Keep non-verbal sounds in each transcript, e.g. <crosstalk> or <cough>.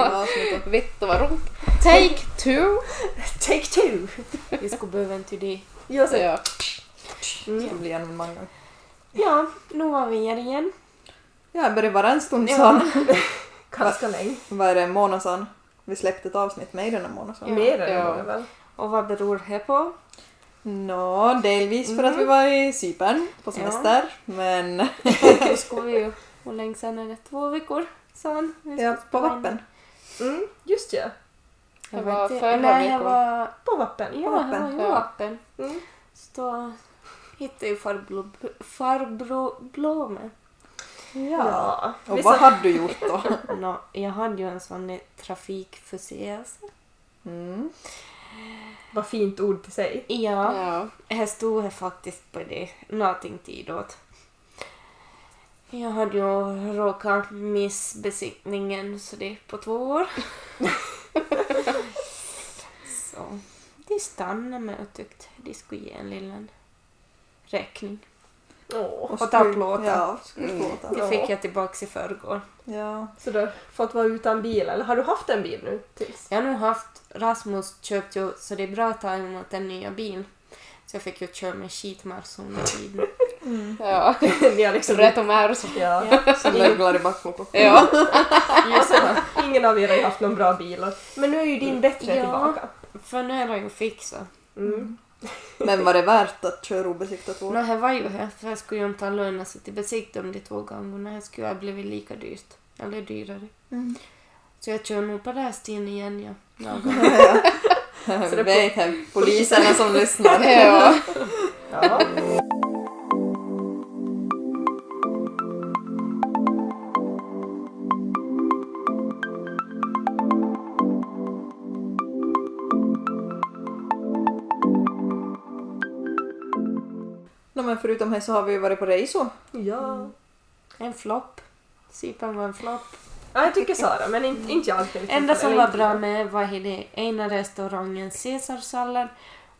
avsnittet. Vittu vad roligt. Take <laughs> two. Take two! Vi skulle behöva en till det. Ja, så. Ja. Det blir en många gånger. ja, nu var vi här igen. Ja, det började vara en stund Ja. sedan. <laughs> Ganska länge. Vad är det, en månad sedan? Vi släppte ett avsnitt med den en månad sedan. Ja. Mer än Ja. det väl? Och vad beror det på? Nå, delvis för att vi var i Cypern på semester, men <laughs> Då ska vi ju... Hur länge sedan är det? Två veckor sedan? ja, på vappen. Mm, just ja. Jag Det var var inte... förra Nej, jag veckan. var... På vappen. Ja, vappen. jag var i Ja. vappen. Mm. Så då hittade jag farbror, farbror Blome. Ja. Och vad hade du gjort då? <laughs> Nå, jag hade ju en sån trafikförseelse. Mm. Vad fint ord till sig. Ja, Ja. här stod det faktiskt på det någonting tid åt. Jag hade ju råkat miss besiktningen så det är på två år. <laughs> så de stannade mig och tyckte de skulle ge en liten räkning. Åh. Och skulle- ta plåtar. Ja, Mm. Det fick jag tillbaks i förrgår. Ja. Så du har fått vara utan bil, eller har du haft en bil nu tills? Jag har nog haft, Rasmus köpt ju, så det är bra timing mot en nya bil. Så jag fick ju köra med skitmars under tiden. Mm. ja. <laughs> Ni har liksom... Rätt om är så. Ja. Ja. Så möglar i backluckan. Ja. <laughs> Just det. Ingen av er har ju haft någon bra bil. Men nu är ju din bättre Ja. tillbaka. För nu är jag ju fixat. Mm. Men var det värt att köra obesiktat Nå, år? här var ju här, för jag skulle ju inte ha lönat sig till besikt om de två gångerna. Det skulle ha blivit lika dyrt. Eller dyrare. Mm. Så jag kör nog på det här stien igen, ja. Någon. Ja. <laughs> Så det Vet poliserna som lyssnar. Ja. Ja. Men förutom det så har vi ju varit på resor. ja. En flopp. Cypern var en flopp. Ja, jag tycker Sara, men inte, inte jag. till enda som var bra med var det ena restaurangen caesarsallad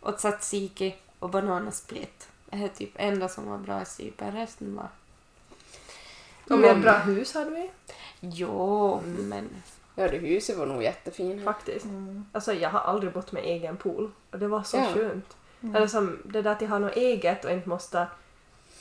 och tzatziki och bananasplit. Det är typ enda som var bra i Cypern. Resten var... Och med ett bra hus hade vi Jo, men... ja, det huset var nog jättefint. faktiskt. Mm. Alltså jag har aldrig bott med egen pool och det var så Ja. skönt. Mm. Eller som det där att jag har något eget och inte måste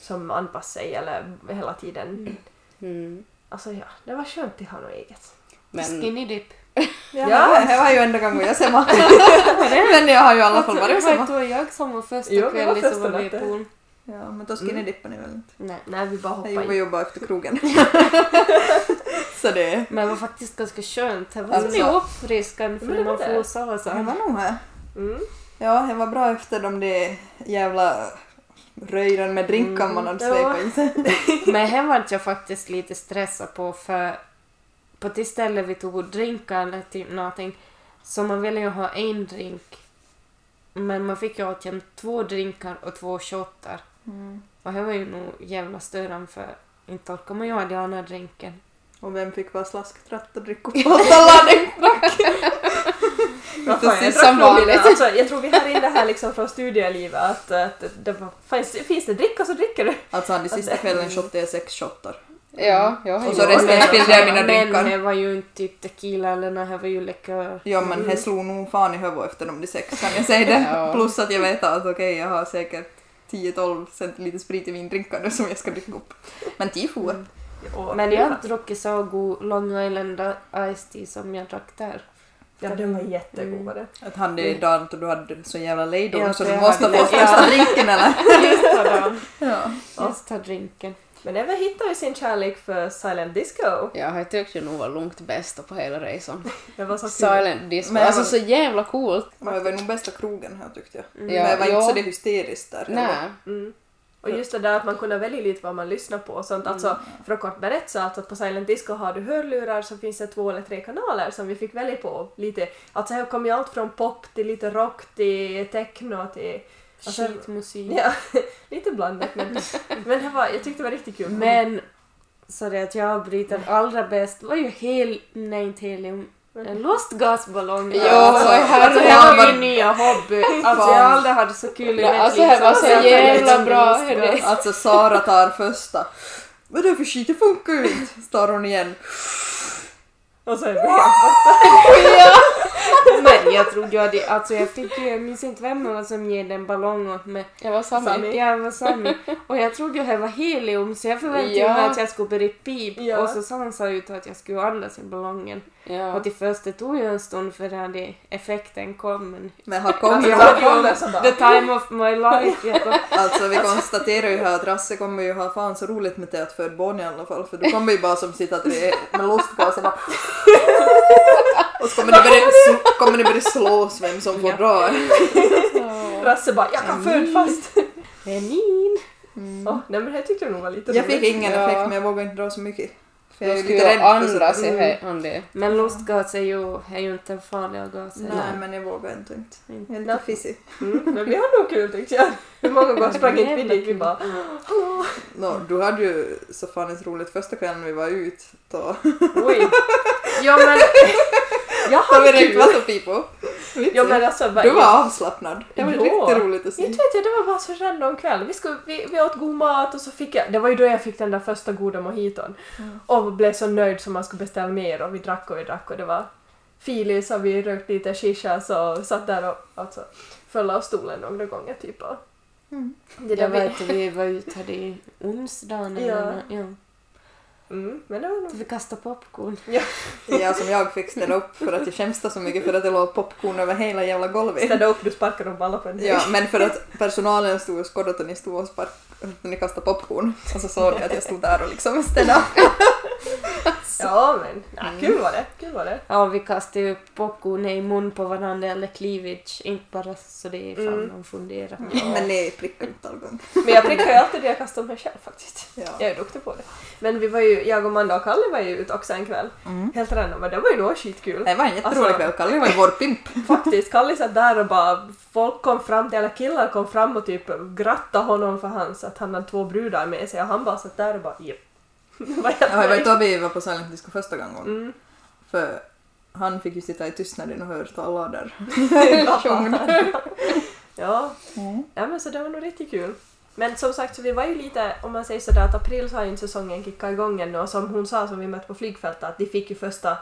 som anpassa sig eller hela tiden. Mm. Alltså ja, det var skönt att ha något eget. Men Skinny dip. Ja, Ja. det var ju enda gången jag semma. <laughs> men jag har ju i alla fall varit och Det var jag som var första Jo, det kvällen första var vi i poolen. Ja, men då skinny dippar ni väl inte? Nej. Nej, vi bara Jag hoppade jobbar in. ju bara efter krogen. <laughs> så det... Men det var faktiskt ganska skönt. Det var Alltså- uppfriskande för det man det. får sova Det så. var nog här. Mm. Ja, det var bra efter de där jävla röjren med drinkar man hade Ja. släpat in sig. Men här var jag faktiskt lite stressad på för på det stället vi tog drinkar eller typ någonting så man ville ju ha en drink men man fick ju alltid två drinkar och två shottar Mm. och det var ju nog jävla störande för inte orkar man ju ha den andra drinken. Och vem fick vara slasktratt och dricka upp <laughs> allt <laughs> Vad fan, Precis som vanligt. alltså, jag tror vi har in det här liksom från studielivet att, att det var, finns, finns det dricka så dricker du. Alltså han, de sista kvällen shottade jag sex shottar. ja, jag har Och så varit resten spillde jag mina Men drinkar. det var ju inte typ tequila eller nej, det var ju likör. Ja men det slog nog fan i huvudet efter de sex kan jag säga det. <laughs> Ja. Plus att jag vet att okej jag har säkert 10-12 centiliter sprit i min drinkar nu som jag ska dricka upp. Men tifo. Mm. Men jag har inte druckit så god Long Island Ice Tea som jag drack där. Ja, den var jättegod var det. Att han det dagen då du hade så jävla lejdon Ja, så det du måste största Ja. drinken eller? <laughs> Just det, Ja. Just ta drinken. Men även hittade ju sin kärlek för silent disco. Ja, jag tyckte nog var långt bästa på hela resan. Det var så kul. Silent disco. Men Alltså var- så jävla coolt. Men det var nog bästa krogen här tyckte jag. Mm. Ja, Men jag var inte ja. så det hysteriskt där. Nej. Mm. Och just det där att man kunde välja lite vad man lyssnar på och sånt. Alltså, för att kort berätta så alltså att på Silent Disco har du hörlurar så finns det två eller tre kanaler som vi fick välja på. Lite, alltså här kom ju allt från pop till lite rock till techno till... Alltså, Skitmusik. ja, <laughs> lite blandat men, <laughs> men det var, jag tyckte det var riktigt kul. Men, sorry att jag avbryter, allra bäst var ju hel, nej inte helium, en lustgasballong. Ja, alltså, herregud. alltså, det var min nya hobby. Alltså jag har aldrig haft så kul i mitt alltså, liv det var som så jävla bra. Alltså Sara tar första. Vad är det för skit? Det funkar ju inte! Står hon igen. Och så är vi helt borta. <laughs> <laughs> Men jag trodde ju att alltså jag fick ju, jag minns inte vem det var som gav en ballong åt mig. Jag var Sami. Sami. Jag var Sami. Och jag trodde ju det var helium så jag förväntade Ja. mig att jag skulle börja pip. Ja. Och så sa han sa ut att jag skulle andas i ballongen. Ja. Och till först det tog ju en stund för att det effekten kom. Men Men har kommit Alltså, ju bara... the time of my life. Jag kom, Alltså vi konstaterar ju här att Rasse kommer ju ha fan så roligt med det att föda barn i alla fall för du kommer ju bara som sitta med lustgas och bara och så kommer ni börja, sl- kommer ni börja slås vem som får dra. <laughs> Rasse bara, jag kan föda fast. det är min. Oh, nej men det tyckte jag nog var lite Jag fick ingen Ja. effekt men jag vågar inte dra så mycket. För jag är skulle lite ju rädd för andas så. i Mm. det. Men lustgas är ju, är ju inte farliga gaser. Nej men jag vågar inte. inte. Jag är lite fissig. Mm, men vi har nog kul tyckte jag. Hur många gånger <laughs> sprang inte vi dit? Vi bara, hallå. No, du hade ju så fan ett roligt första kvällen vi var ut. Då Oj. Ja men, <laughs> jag har vi hade kul. Ja men alltså, Du var avslappnad. Det var Ja. riktigt roligt att Inte se. vet jag, det var bara så random kväll. Vi, skulle, vi, vi åt god mat och så fick jag, det var ju då jag fick den där första goda mojiton. Mm. Och blev så nöjd som man skulle beställa mer och vi drack och vi drack och det var filis och vi rökte lite shisha så satt där och alltså, föll av stolen några gånger typ. Och Mm. det Jag vi, vet att vi var ute i onsdagen Ja. ja. Mm, men det var nog... Vi kastade popcorn. Jag <laughs> som jag fick ställa upp för att jag skämstade så mycket för att det låg popcorn över hela jävla golvet. Städa upp, du sparkade dem alla på en Ja, men för att personalen stod och skådade och ni stod och spark när ni kastade popcorn. Och så såg ni att jag stod där och liksom städade. <laughs> Ja men, nej, Mm. kul var det. Kul var det. Ja, vi kastade ju popcorn i mun på varandra eller cleavage, inte bara så det är fan Mm. man funderar. <laughs> Men ni prickade inte alla gånger. Men jag prickar ju alltid det jag kastar mig själv faktiskt. Ja. Jag är duktig på det. Men vi var ju, jag och Manda och Kalle var ju ute också en kväll. Mm. Helt random, men det var ju nog skitkul. Det var en jätterolig Alltså- kväll. Kalle var ju vår pimp. <laughs> Faktiskt, Kalle satt där och bara, folk kom fram till, eller killar kom fram och typ grattade honom för hans, att han hade två brudar med sig och han bara satt där och bara japp. <laughs> Det var helt Ja, nöjd. då vi var på Silent Disco första gången. Mm. För han fick ju sitta i tystnaden och höra där. <laughs> <laughs> ja. ja, men så det var nog riktigt kul. Men som sagt, så vi var ju lite, om man säger sådär att april så har ju inte säsongen kickat igång ännu och som hon sa som vi mötte på flygfältet att de fick ju första,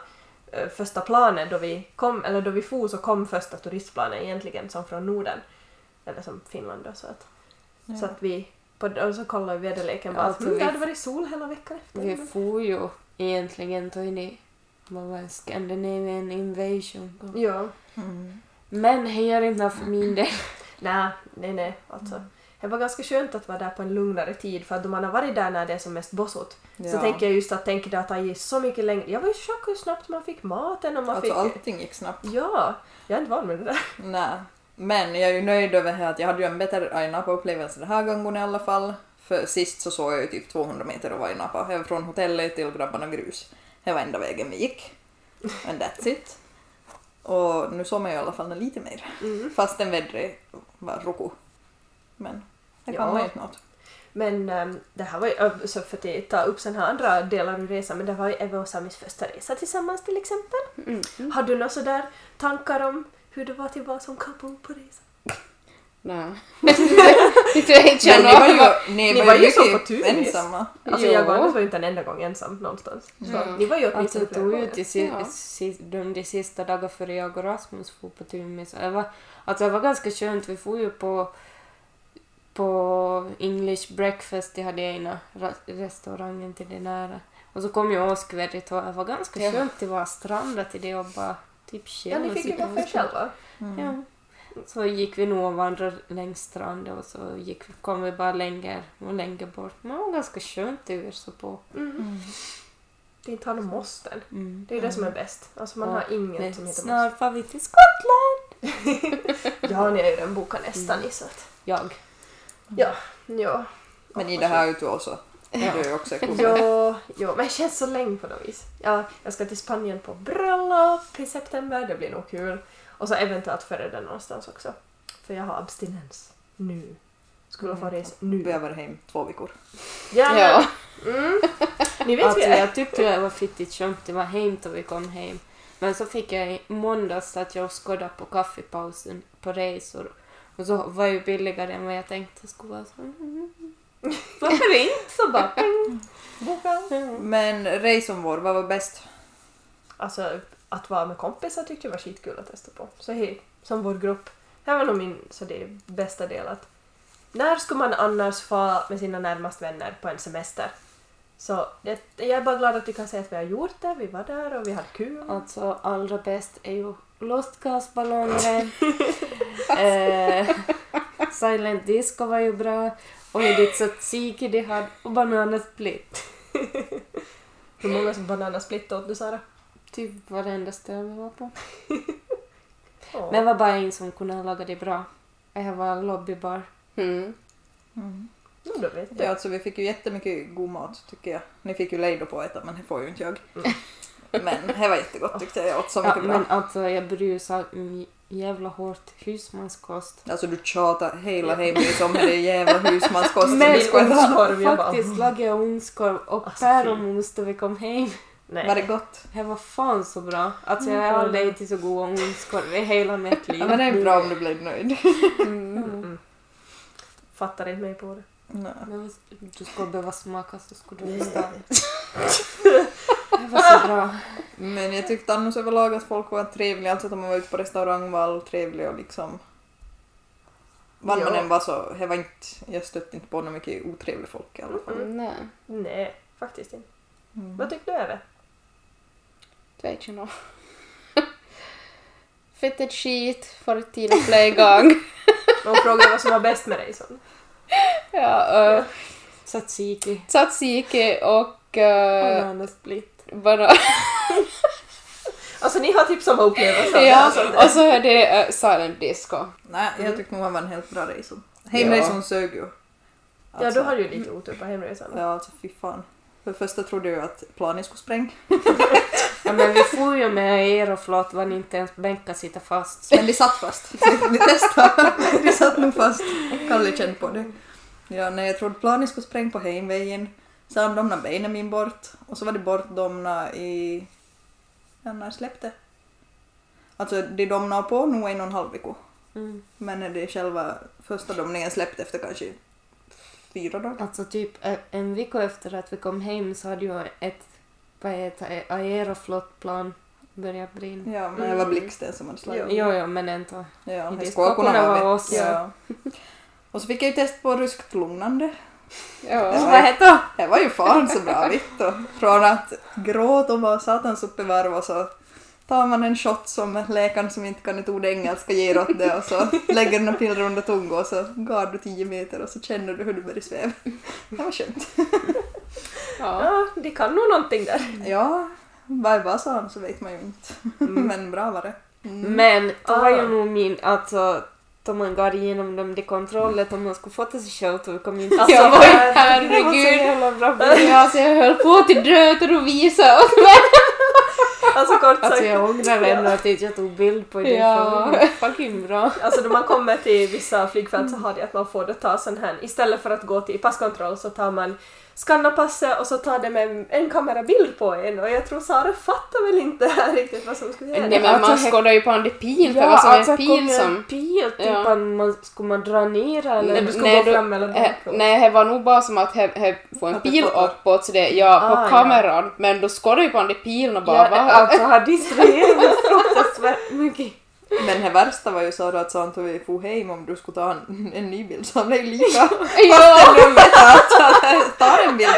eh, första planen då vi kom, eller då vi for så kom första turistplanen egentligen som från Norden. Eller som Finland då så att, så att vi, på, och så kollade vi väderleken bara, Alltså, mm, vi- det hade varit sol hela veckan efter. Vi får ju egentligen ta in i vad var det, Scandinavian invasion. Ja. Mm. Men det gör inte något för min del. <laughs> Nej, nej, nej. Alltså. Det var ganska skönt att vara där på en lugnare tid för att då man har varit där när det är som mest bossot så Ja. tänker jag just att tänker det har gett så mycket längre. Jag var ju chockad hur snabbt man fick maten och man Alltså fick... allting gick snabbt. Ja, jag är inte van med det där. Nej. Men jag är ju nöjd över att jag hade ju en bättre Aina-upplevelse den här gången i alla fall. För sist så såg jag ju typ 200 meter av Aina-pa. Från hotellet till Grabbarna Grus. Det var enda vägen vi gick. And that's it. Och nu såg man ju i alla fall lite mer. Mm. Fastän vädret var roko. Men det kan Ja. man ju inte något. Men ehm, det här var ju, så för att ta upp sådana här andra delar ur resan, men det var ju Eva och Samis första resa tillsammans till exempel. Mm. Har du några sådär tankar om hur det var att vara som couple på resan? Nej. Det tror jag inte Men jag ni var ju, ni Ni var var ju ju så på turnis. ensamma. Alltså jag och var ju inte en enda gång ensam någonstans. Så Mm. ni var ju Alltså åtminstone det flera gånger. si, Ja. si, de, de sista dagarna före jag och Rasmus for på var, alltså det var ganska skönt. Vi får ju på, på English breakfast. Jag hade ena ra- restaurangen till det nära. Och så kom ju åskvädret och det var ganska Ja. skönt att vara strandat till det och bara typ Ja, ni fick ju vara för er och- själva. Mm. Ja. Så gick vi nog och vandrade längs stranden och så gick, kom vi bara längre och längre bort. Men det var ganska skönt ur så på. Mm. Mm. Det är inte har någon måsten. Mm. Det är ju det som är bäst. Alltså man Ja, har inget Men som heter måste. snart far vi till Skottland! <laughs> Ja, ni har ju den boken nästan i så att... Jag. Ja, ja. Men i det här ute också. Du är också cool. Ja, ja, men det känns så länge på något vis. Ja, jag ska till Spanien på bröllop i september, det blir nog kul. Och så eventuellt före det någonstans också. För jag har abstinens nu. Skulle få resa nu. varit hem två veckor. Ja, Ja. Mm. Ni vet Alltså jag tyckte det var fittigt skönt. Det var hem då vi kom hem. Men så fick jag i måndags att jag skådade på kaffepausen på resor. Och så var ju billigare än vad jag tänkte skulle vara. Så, mm. Varför inte? Så bara peng. Boka. Men vår, vad var bäst? alltså, att vara med kompisar tyckte jag var skitkul att testa på. Så hej, som vår grupp. Det här var nog min så det är bästa del att när skulle man annars få med sina närmaste vänner på en semester? Så det, jag är bara glad att vi kan säga att vi har gjort det, vi var där och vi hade kul. Alltså allra bäst är ju lustgasballonger. <laughs> eh, silent disco var ju bra. Och Edith Tzatziki de hade och bananasplit. <laughs> Hur många som bananasplit åt du Sara? Typ varenda ställe vi var på. <laughs> Åh. Men det var bara en som kunde laga det bra. Det var lobbybar. Mm. Mm. Ja, då vet jag. Ja, alltså vi fick ju jättemycket god mat tycker jag. Ni fick ju Leido på att äta men det får ju inte jag. Men det var jättegott tyckte jag. Jag åt så Ja, mycket bra. men alltså jag bryr mig jävla hårt husmanskost. Alltså du tjatar hela hemmet om det är jävla husmanskost. Men bara, Faktiskt lagade jag ugnskorv och Alltså, päronmos då vi kom hem. Nej. Var det gott? Det var fan så bra. Alltså jag har Mm. aldrig ätit så god ugnskorv i hela mitt liv. Ja, men det är bra om du blir nöjd. Mm. Mm. Fattar inte mig på det. Nej. Men Du skulle behöva smaka så skulle du förstå. Det var så bra. Men jag tyckte annars överlag att folk var trevliga, alltså att om man var ute på restaurang var alla trevliga och liksom... Vad man än var så, det var inte, jag stötte inte på något mycket otrevligt folk i alla fall. Mm. Nej, Nej, faktiskt inte. Mm. Vad tyckte du Eve? det vet jag nog. <laughs> Fettet skit, farit tid <laughs> och flera gång. Någon frågade vad som var bäst med dig. Så. Ja, uh, Tzatziki. tzatziki och uh, Bananasplit. Bara... <laughs> Alltså ni har typ samma upplevelse. ja, Alltså, och så är det uh, silent disco. Nej, jag Mm. tyckte nog det var en helt bra resa. Hemresan sög ju. ja, du hade ju lite otur på hemresan. Ja, alltså fy fan. För det första trodde jag att planen skulle spränga. <laughs> Ja men vi får ju med Aeroflot var ni inte ens bänkar sitta fast. Men de satt fast. <laughs> Vi, vi testade. De satt nog fast. Kalle kände på det. Ja, när jag trodde planen skulle spränga på hemvägen så hade de benen min bort och så var det bortdomna i... Ja, när släppte? Alltså de domnade på nog en och en halv vecka. Mm. Men det själva första domningen släppte efter kanske fyra dagar. Alltså typ eh, en vecka efter att vi kom hem så hade ju ett vad heter det, Aeroflot-plan börjat brinna. Ja, men det var blixten som hade slagit. Jo, jo, men ändå. Ja, Det skulle kunna vara oss. Ja. Och så fick jag ju test på ryskt lugnande. Ja. Vad heter det? Det var ju fan så bra vittu. Från att gråta och vara satans upp i varv och så tar man en shot som läkaren som inte kan ett ord engelska ger åt det och så lägger den piller under tungan och så går du 10 meter och så känner du hur du börjar sväva. Det var skönt. Ja. Ja, de kan nog någonting där. Ja, vad vad sa han så vet man ju inte. Men bra var det. Men det var ju Ah. nog min, alltså då man går igenom dem, de kontrollet om man skulle fota sig själv så vi kom inte Alltså, Ja, oj, Det var så herregud. jävla bra bild. Ja, så jag höll på till döden och visa åt mig. Alltså kort sagt. Alltså jag ångrar ändå att jag tog bild på det Ja. för det fucking bra. Alltså när man kommer till vissa flygfält så har de att man får då ta sån här, istället för att gå till passkontroll så tar man skanna passet och så tar det med en kamerabild på en och jag tror Sara fattar väl inte här <laughs> riktigt vad som skulle Nej hända. men man Alltså, skådar ju på en pil för vad som är alltså en pil kom som... en pil, typ Ja. att man, skulle man dra ner eller? Nej, du ska Nej, gå du- fram eller Eh, bakåt. nej, det var nog bara som att he, får en Att det pil uppåt så det, ja, på Ah, ja. kameran, men då skådar ju på den där pilen och bara Ja, va? alltså har distraherat mig <laughs> fruktansvärt mycket. Men det värsta var ju så att sa han till vi for hem om du skulle ta en, en ny bild. Så han blev lika <laughs> ja, numret att ta en bild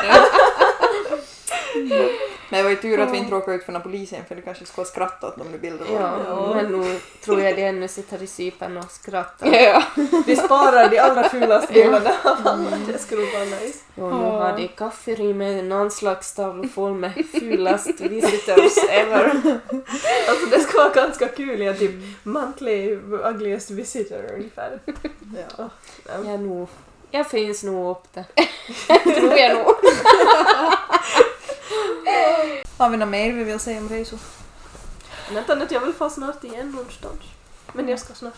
nu. Men det var ju tur att vi inte råkade ut för någon polisen för det kanske skulle ha skrattat åt de där bilderna. Ja, Ja. men nu tror jag det ännu sitter i Cypern och skrattar. ja. Vi sparar de allra fulaste bilderna av alla, <laughs> det skulle vara nice. Och nu har de kafferim med en anslagstavla full med fulast visitors ever. <laughs> Alltså det skulle vara ganska kul, ja, typ monthly ugliest visitor ungefär. Ja. Ja, nu. Jag finns nog upp det. <laughs> tror jag nog. Har vi något mer vi vill säga om resor? Vänta nu, jag vill få snart igen någonstans. Men jag ska snart.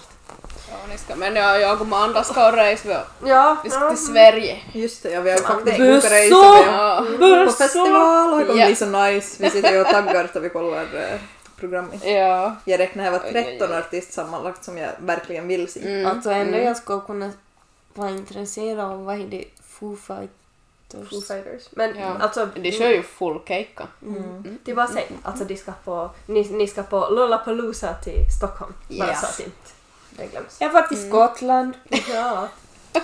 Ja, ni ska, men jag, jag och Amanda ska resa, vi- Ja, vi ska ja. till Sverige. Just det, ja, vi har ju faktiskt bokat resa Ja. på festival och det kommer bli så nice. Vi sitter ju och taggar då vi kollar eh, programmet. Ja. Jag räknar här var Oj, oj, 13 oj. artister sammanlagt som jag verkligen vill se. Mm. Alltså ändå mm. jag skulle kunna vara intresserad av vad är det Foo Fight- Foo Fighters. Fighters. Men Ja. alltså, De kör ju full keikka. Mm. det var säg, alltså de ska på, ni, ni ska på Lollapalooza till Stockholm. Bara Yes. så att inte det glöms. Jag var till Skottland. <laughs> Ja. ja.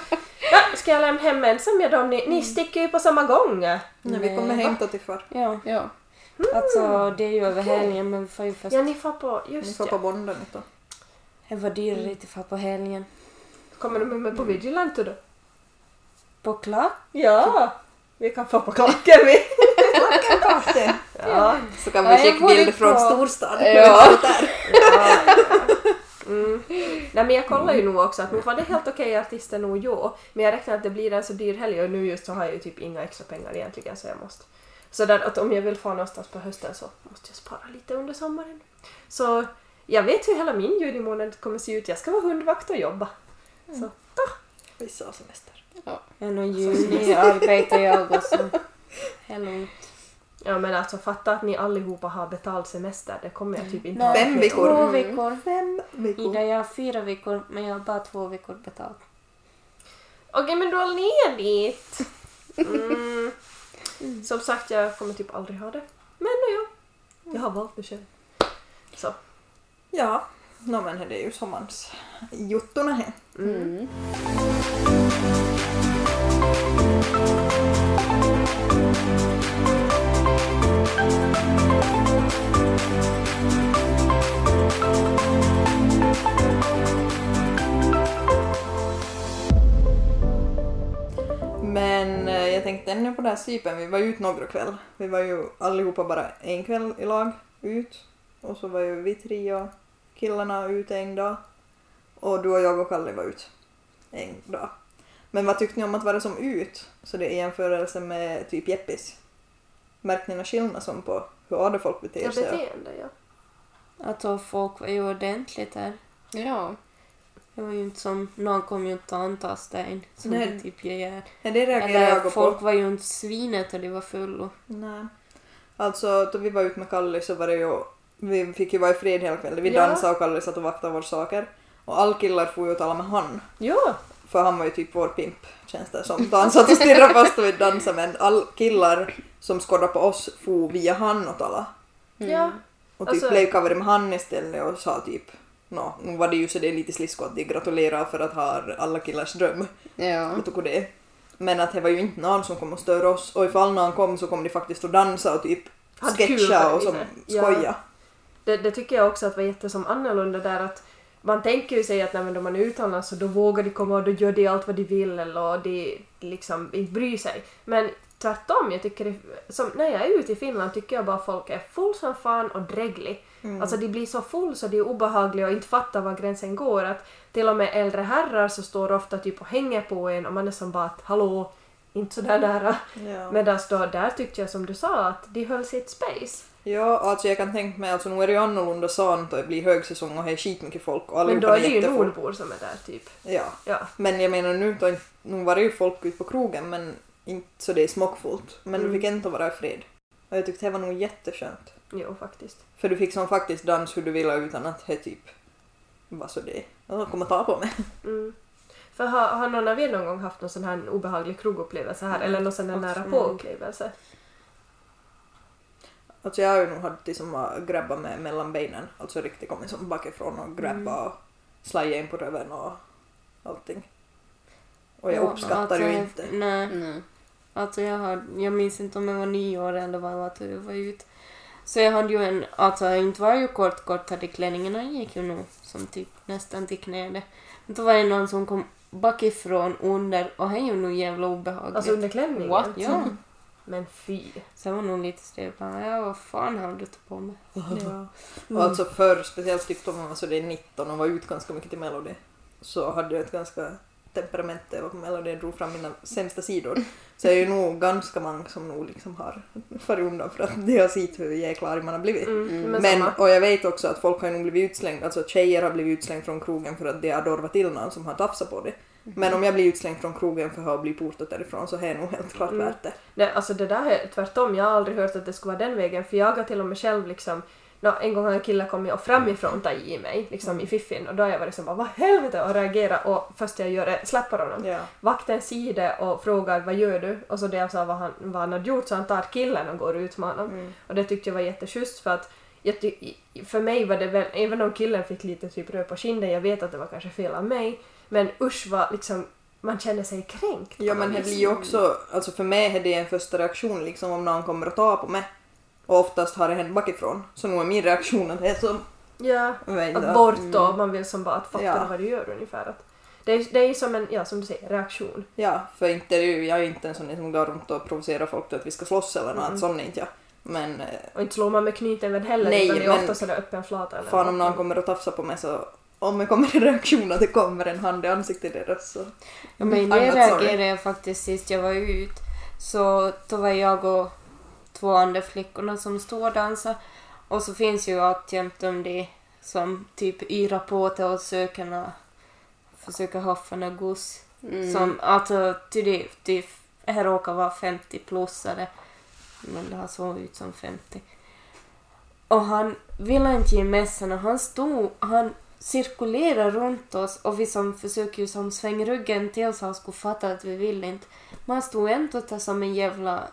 Ska jag lämna hem ensam med dem? Ni, ni sticker ju på samma gång. Nej, vi kommer Nej, hämta till far. Ja, Ja. alltså det är ju över helgen men vi får ju först... Ja, ni får på, Ni just får på ja. bonden då. Det var dyrare att få på helgen. Kommer de med på Vigilante då? På klack? Ja! Vi kan få på klacken vi. <laughs> Klackenparty! <laughs> Ja. Så kan Ja, vi skicka bilder från storstan. Ja. <laughs> Ja. Mm. Nej men jag kollar ju nog också att nog var det helt okej artister nog jo. Men jag räknar att det blir en så dyr helg och nu just så har jag ju typ inga extra pengar egentligen så jag måste. Så där att om jag vill få någonstans på hösten så måste jag spara lite under sommaren. Så jag vet hur hela min junimånad kommer se ut. Jag ska vara hundvakt och jobba. Så. Vissa har semester. Ja, no, juni arbetar jag och så. Hello. Ja men alltså fatta att ni allihopa har betald semester. Det kommer jag typ inte Nej, ha. Fem veckor. Två veckor. Fem veckor. Ida, jag har fyra veckor men jag har bara två veckor betalt. Okej men du har ledigt. Mm. Som sagt jag kommer typ aldrig ha det. Men ja, jag har valt det själv. Så. Ja, no, men det är ju sommarens juttorna här. Mm. Jag tänkte ännu på det här sypen, vi var ju ut några kväll. Vi var ju allihopa bara en kväll i lag ut. Och så var ju vi tre och killarna ute en dag. Och du och jag och Kalle var ut en dag. Men vad tyckte ni om att vara som ut? Så det är jämförelse med typ Jeppis. Märkte ni någon skillnad som på hur hade folk beter Ja, sig? beteende ja. Alltså folk var ju ordentligt där. Ja. Det var ju inte som, någon kom ju inte att antasta en som Nej. det typ jag gör. Ja, det reagerade Eller jag på. folk var ju inte svinet och de var fulla. Nej. Alltså, då vi var ute med Kalle så var det ju... Vi fick ju vara i fred hela kvällen. Vi Ja. dansade och Kalle satt och vaktade våra saker. Och alla killar får ju och tala med han. Ja, För han var ju typ vår pimp, känns det som. Då han satt och stirrade fast och vi dansade. Men all killar som skådade på oss for via han och tala. ja. Och typ Alltså- blev cover med han istället och sa typ Nå, nu var det ju så det är lite slisko att de gratulerar för att ha alla killars dröm. Ja. och det. Men att det var ju inte någon som kom och störa oss och ifall någon kom så kom de faktiskt att dansa och typ sketcha och som viset. Ja. skoja. Det, det tycker jag också att var jättesom annorlunda där att man tänker ju sig att när man är utomlands så då vågar de komma och då gör de allt vad de vill eller och de liksom inte bryr sig. Men tvärtom, jag tycker det, som, när jag är ute i Finland tycker jag bara folk är full som fan och dräglig. Mm. Alltså de blir så full så de är obehagliga och inte fattar var gränsen går. Att till och med äldre herrar så står ofta typ och hänger på en och man är som bara att hallå, inte sådär nära. Ja. Medan då där tyckte jag som du sa att de höll sitt space. ja, alltså jag kan tänka mig, alltså nu är det ju annorlunda sånt och det blir högsäsong och det är skitmycket folk och Men då är det ju jättefull. nordbor som är där typ. Ja, Ja. men jag menar nu, då, nu var det ju folk ute på krogen men inte så det är smockfullt. Men Mm. du fick inte vara i fred. Och jag tyckte det var nog jätteskönt. Jo, faktiskt. För du fick som faktiskt dans hur du ville utan att det typ var så det. Och komma ta på mig. Mm. För har, har någon av er någon gång haft någon sån här obehaglig krogupplevelse här? Eller någon sån här nära på upplevelse? Alltså jag har ju nog haft det som att grabba med mellan benen. Alltså riktigt kommit som bakifrån och grabba och slaja in på röven och allting. Och jag Ja, uppskattar alltså, ju inte. Nej. Nej. Alltså jag, har, jag minns inte om jag var nio år eller vad jag var då jag var ut. Så jag hade ju en, alltså inte var ju kort kortade klänningarna gick ju nog som typ nästan till knäna. Men då var det någon som kom bakifrån under och det är ju nog jävla obehagligt. Alltså under klänningen? What? Ja. <laughs> Men fy. Så jag var nog lite stel ja vad fan har du på mig? <laughs> Ja. Och alltså förr, speciellt typ då man var så det är 19 och var ut ganska mycket till Melody, så hade jag ett ganska temperament där jag var på Melody och drog fram mina sämsta sidor. Så är ju nog ganska många som nog liksom har farit undan för att de har sett hur jäkla arg man har blivit. Mm. Mm. Men, och jag vet också att folk har nog blivit utslängda, alltså tjejer har blivit utslängda från krogen för att de har dorvat till någon som har tafsat på det. Men om jag blir utslängd från krogen för att ha blivit portat därifrån så är det nog helt klart Mm. värt det. Det, alltså det där är tvärtom, jag har aldrig hört att det skulle vara den vägen för jag har till och med själv liksom Nå, en gång har en kille kommit och framifrån tagit i mig liksom i fiffin och då har jag varit som bara vad helvete och reagerat och först jag gör är släpper honom. Ja. Vakten ser det och frågar vad gör du? Och så det jag sa vad han, vad han hade gjort så han tar killen och går ut med honom. Mm. Och det tyckte jag var jätteschysst för att ty- för mig var det väl, även om killen fick lite typ röd på kinden, jag vet att det var kanske fel av mig, men usch vad liksom, man känner sig kränkt. Ja men det blir ju också, alltså för mig är det en första reaktion liksom om någon kommer att ta på mig. Och oftast har det hänt bakifrån. Så nog är min reaktion att det är som... Ja, att bort och man vill som bara att fatta Ja. vad du gör ungefär. Att det, är, det är som en, ja som du säger, reaktion. Ja, för inte är det ju, jag är ju inte en sån som går runt och provocerar folk till att vi ska slåss eller något, Mm. sån är inte jag. Men eh, Och inte slår man med knytnäven heller Nej, utan det är men- ofta sådär öppen flata. eller fan om någon kommer att tafsa på mig så om det kommer en reaktion att det kommer en hand i ansiktet deras så... Ja, men det reagerade jag faktiskt sist jag var ut. Så då var jag och två andra flickorna som stod och dansade. Och så finns ju alltjämt de de som typ yrar på till oss sökarna. Försöker haffa något goss. Mm. Som, alltså, ty det, det här råkar vara 50-plussare. Men det har såg ut som 50. Och han ville inte ge mässan och han stod, han cirkulerar runt oss och vi som försöker ju som svänga ryggen till så han skulle fatta att vi vill inte. Man stod ändå där som en jävla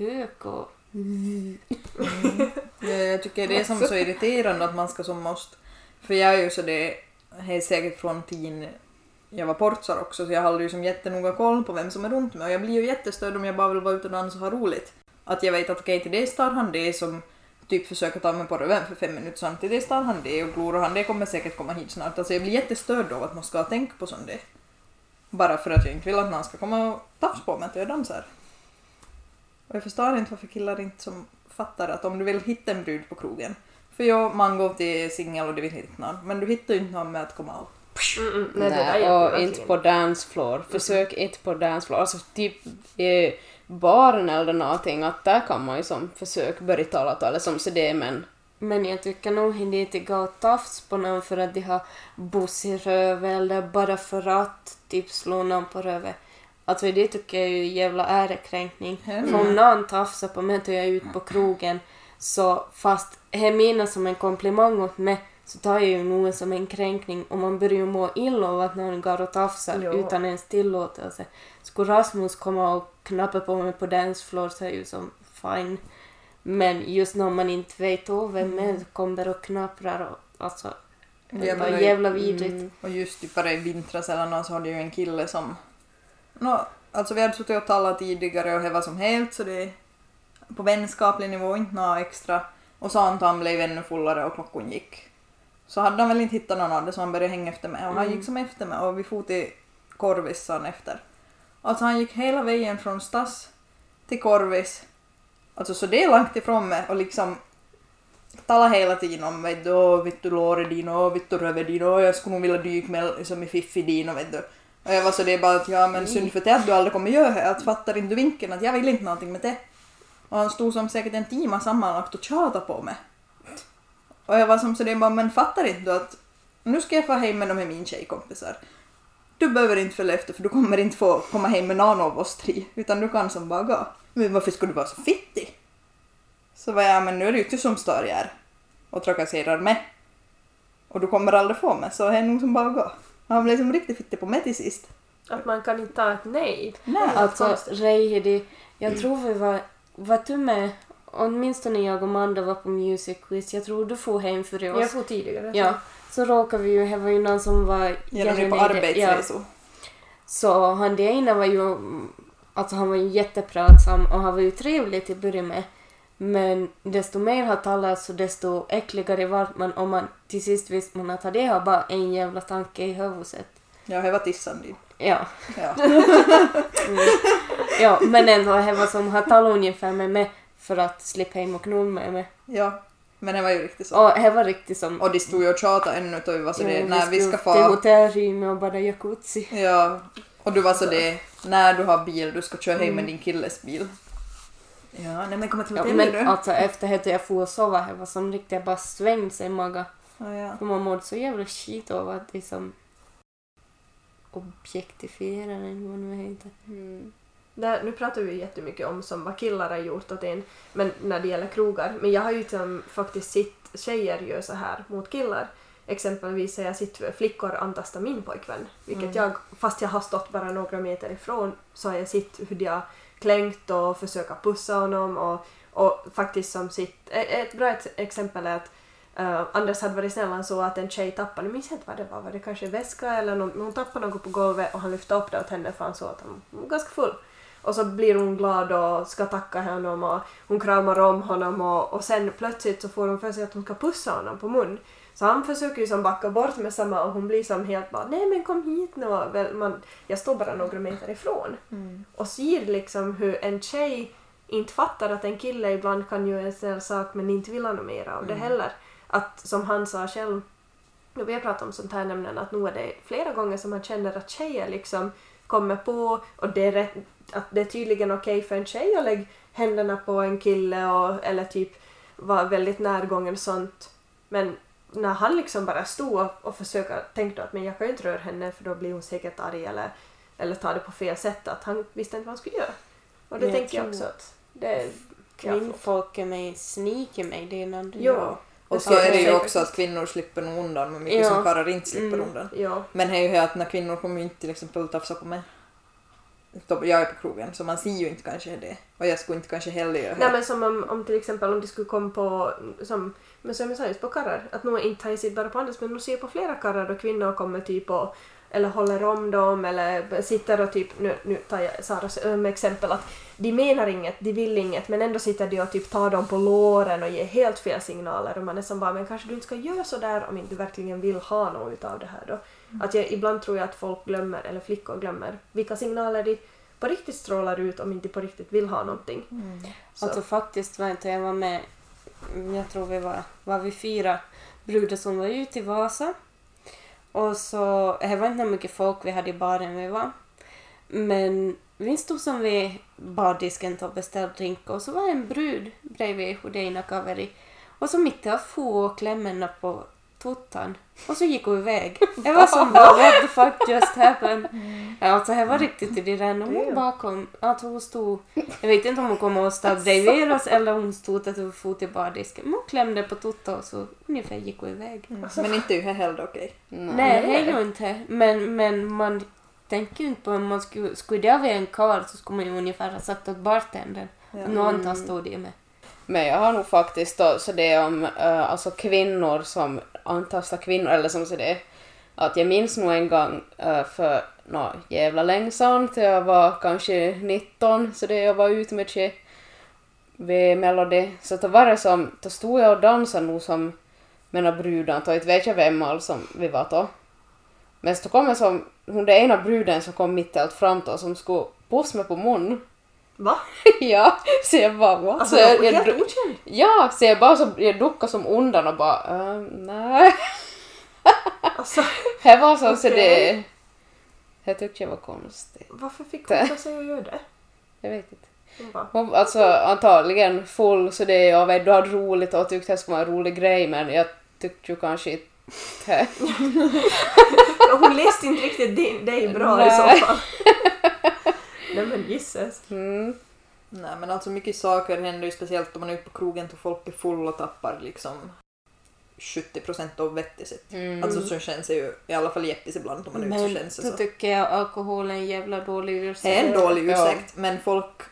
hök och... Mm. Ja, jag tycker det är som så irriterande att man ska som måste... För jag är ju så det, helt är säkert från tiden jag var portsar också så jag hade ju som jättenoga koll på vem som är runt mig och jag blir ju jättestörd om jag bara vill vara ute och dansa och ha roligt. Att jag vet att okej till det står han det som typ försöker ta mig på röven för fem minuter sen, till det står han det och glor och han det kommer säkert komma hit snart. Alltså jag blir jättestörd av att man ska tänka på sånt det. Bara för att jag inte vill att någon ska komma och tafsa på mig att jag dansar. Och jag förstår inte varför killar inte som fattar att om du vill hitta en brud på krogen, för jag, man går till singel och det vill hitta någon, men du hittar ju inte någon med att komma och Mm, mm, nej, Nej, och inte på dancefloor. Försök inte på dancefloor. Alltså typ i baren eller någonting, att där kan man ju som försök börja tala till eller som så det men Men jag tycker nog inte det går att tafs på någon för att de har buss i röven eller bara för att typ slå någon på röven. Alltså det tycker jag är ju jävla ärekränkning. För om någon tafsar på mig då jag är ute på krogen så fast det menar som en komplimang åt mig så tar jag ju nog som en kränkning och man börjar ju må illa av att någon går och tafsar Ja. utan ens tillåtelse. Skulle Rasmus komma och knappa på mig på dancefloor så är det ju som fine. Men just när man inte vet av vem Mm. är kommer och knapprar och alltså det men- jävla vidrigt. Mm. Och just typ bara i vintras eller något så hade jag ju en kille som... Nå, alltså vi hade suttit och talat tidigare och det var som helt så det... På vänskaplig nivå, inte något extra. Och så han blev ännu fullare och klockan gick. Så hade han väl inte hittat någon av det så han började hänga efter mig och han Mm. gick som efter mig och vi for till Korvis sa han efter. Alltså han gick hela vägen från Stass till Korvis. Alltså så det är långt ifrån mig och liksom tala hela tiden om vet du, vet du låret din och vet du röven din och jag skulle nog vilja dyka med liksom i fiffi din och vet du. Och jag var så det är bara att ja men synd för det att du aldrig kommer göra det, att fattar inte du vinkeln att jag vill inte någonting med det. Och han stod som säkert en timme sammanlagt och tjatade på mig. Och jag var som så det är bara men fattar inte du att nu ska jag få hem med de här min tjejkompisar. Du behöver inte följa efter för du kommer inte få komma hem med någon av oss tre utan du kan som bara gå. Men varför ska du vara så fittig? Så var jag, men nu är det ju du som stör er och trakasserar mig. Och du kommer aldrig få mig, så det är nog som bara gå. Han blev som riktigt fittig på mig till sist. Att man kan inte ta ett nej. Nej. Alltså. Reihidi, jag tror vi var, var du med, åtminstone jag och Amanda var på Music Quiz, jag tror du får hem för oss. Jag får tidigare. Ja, så råkade vi ju, det var ju någon som var Ja, de är på jättenöjd. arbetsresor. Så han det ena var ju, alltså han var ju jättepratsam och han var ju trevlig till att börja med. Men desto mer han talade så desto äckligare vart man och man till sist visste man att det har bara en jävla tanke i huvudet. Ja, det var tissan din. Ja. Ja. <laughs> ja, men ändå det var som han talade ungefär med mig för att slippa hem och knulla med mig. ja. Men det var ju riktigt så. Och det var riktigt som... Och de stod ju och tjatade ännu och vi var så det, Ja, när vi ska skulle till få... hotellrummet och bada jacuzzi. Ja. Och du var så det, när du har bil, du ska köra hem med Mm. din killes bil. Ja, nej men kom till Ja, hotellet men nu. alltså efter att jag får sova, det var som riktigt jag bara svängde sig i magen. Ja, ja. För man mådde så jävla skit av att liksom objektifiera den, vad nu heter. Mm. där, nu pratar vi ju jättemycket om som vad killar har gjort åt en men när det gäller krogar. Men jag har ju som faktiskt sett tjejer göra så här mot killar. Exempelvis har jag sett flickor antasta min pojkvän. Vilket jag, fast jag har stått bara några meter ifrån, så har jag sett hur de klänkt klängt och försöka pussa honom och, och faktiskt som sitt... Ett, bra exempel är att Uh, Anders hade varit snäll, han såg att en tjej tappade, nu minns jag inte vad det var, var det kanske väska eller någon, hon tappade något på golvet och han lyfte upp det åt henne för han såg att han var ganska full. Och så blir hon glad och ska tacka honom och hon kramar om honom och, och sen plötsligt så får hon för sig att hon ska pussa honom på mun. Så han försöker ju som backa bort med samma och hon blir som helt bara nej men kom hit nu. Man, jag står bara några meter ifrån. Och ser liksom hur en tjej inte fattar att en kille ibland kan göra en snäll sak men inte vill ha något mer av det heller. Att som han sa själv, och vi har pratat om sånt här nämligen, att nu är det flera gånger som man känner att tjejer liksom kommer på och det är, rätt, att det är tydligen okej för en tjej att lägga händerna på en kille och, eller typ vara väldigt närgången sånt. Men när han liksom bara stod och, och försökte tänkte att men jag kan ju inte röra henne för då blir hon säkert arg eller, eller ta det på fel sätt att han visste inte vad han skulle göra. Och det Men jag tänker jag också att det är Kvinnfolk är mig, sneaker mig, det är någon Ja. Och så är det ju också att kvinnor slipper nog undan med mycket Ja. som karlar inte slipper Mm. undan. Ja. Men det är ju här att när kvinnor kommer ju inte till exempel tafsa på mig. Jag är på krogen så man ser ju inte kanske det. Och jag skulle inte kanske heller göra Nej det. men som om, om till exempel om det skulle komma på, som, men som jag sa just på karrar, att nog inte har jag sett bara på andras men nog ser jag på flera karrar då kvinnor kommer typ och eller håller om dem eller sitter och typ, nu, nu tar jag Saras öm exempel att de menar inget, de vill inget men ändå sitter de och typ tar dem på låren och ger helt fel signaler och man är som bara men kanske du inte ska göra så där om inte du verkligen vill ha något utav det här då. Att jag, ibland tror jag att folk glömmer, eller flickor glömmer, vilka signaler de på riktigt strålar ut om inte de på riktigt vill ha någonting. Så. Alltså faktiskt var inte jag var med, Mm, jag tror vi var, var vi fyra brudar som var ute i Vasa. Och så, det var inte mycket folk vi hade i baren vi var. Men vi stod som vid bardisken och beställde drink och så var det en brud bredvid Hodeina Kaveri. Och så mitt i allt for och på tuttan. Och så gick hon iväg. <laughs> Det var som bara what the fuck just happened. Ja, Alltså det var riktigt i det där. Och hon bakom, alltså hon stod, jag vet inte om hon kom och stod bredvid oss eller om hon stod att hon fot i bardisken. Men hon klämde på tuttan och så ungefär gick hon iväg. Mm. Men inte ju heller okej. Nej, det är ju inte. Men, men man tänker ju inte på om man skulle, skulle det vara en karl så skulle man ju ungefär ha sagt åt bartendern. Ja. Någon tar stod det med. Men jag har nog faktiskt då, så det är om uh, alltså kvinnor som antastar kvinnor, eller som så det att jag minns nog en gång uh, för nå jävla länge sedan, till jag var kanske 19, så det jag var ute med tjej vid Melody, så då var det som, då stod jag och dansade nog som mina brudar, då inte vet jag vem alls som vi var då. Men så kom jag som, hon den ena bruden som kom mitt i allt fram då, som skulle pussa mig på munnen Va? <laughs> ja, så jag bara what? Alltså så jag, jag, jag, helt dro- okänd? Ja, så jag bara så, jag duckade som undan och bara uh, nej. <laughs> Alltså, Det var så, så Okej. det... Jag tyckte jag var konstigt. varför fick <laughs> hon för sig att göra det? Jag vet inte. Hon bara, Hon, alltså antagligen full så det jag vet, du hade roligt och tyckte det skulle vara en rolig grej men jag tyckte ju kanske inte hon läste inte riktigt dig bra i Nej. så fall. Nej men gisses. mm. Nej men alltså mycket saker händer ju speciellt om man är ute på krogen och folk är full och tappar liksom 70% av vettet sitt. Mm. Alltså så känns det ju i alla fall jättis ibland om man är ute så Men känns det så. tycker jag alkohol är en jävla dålig ursäkt. Det är en dålig Ja. ursäkt men folk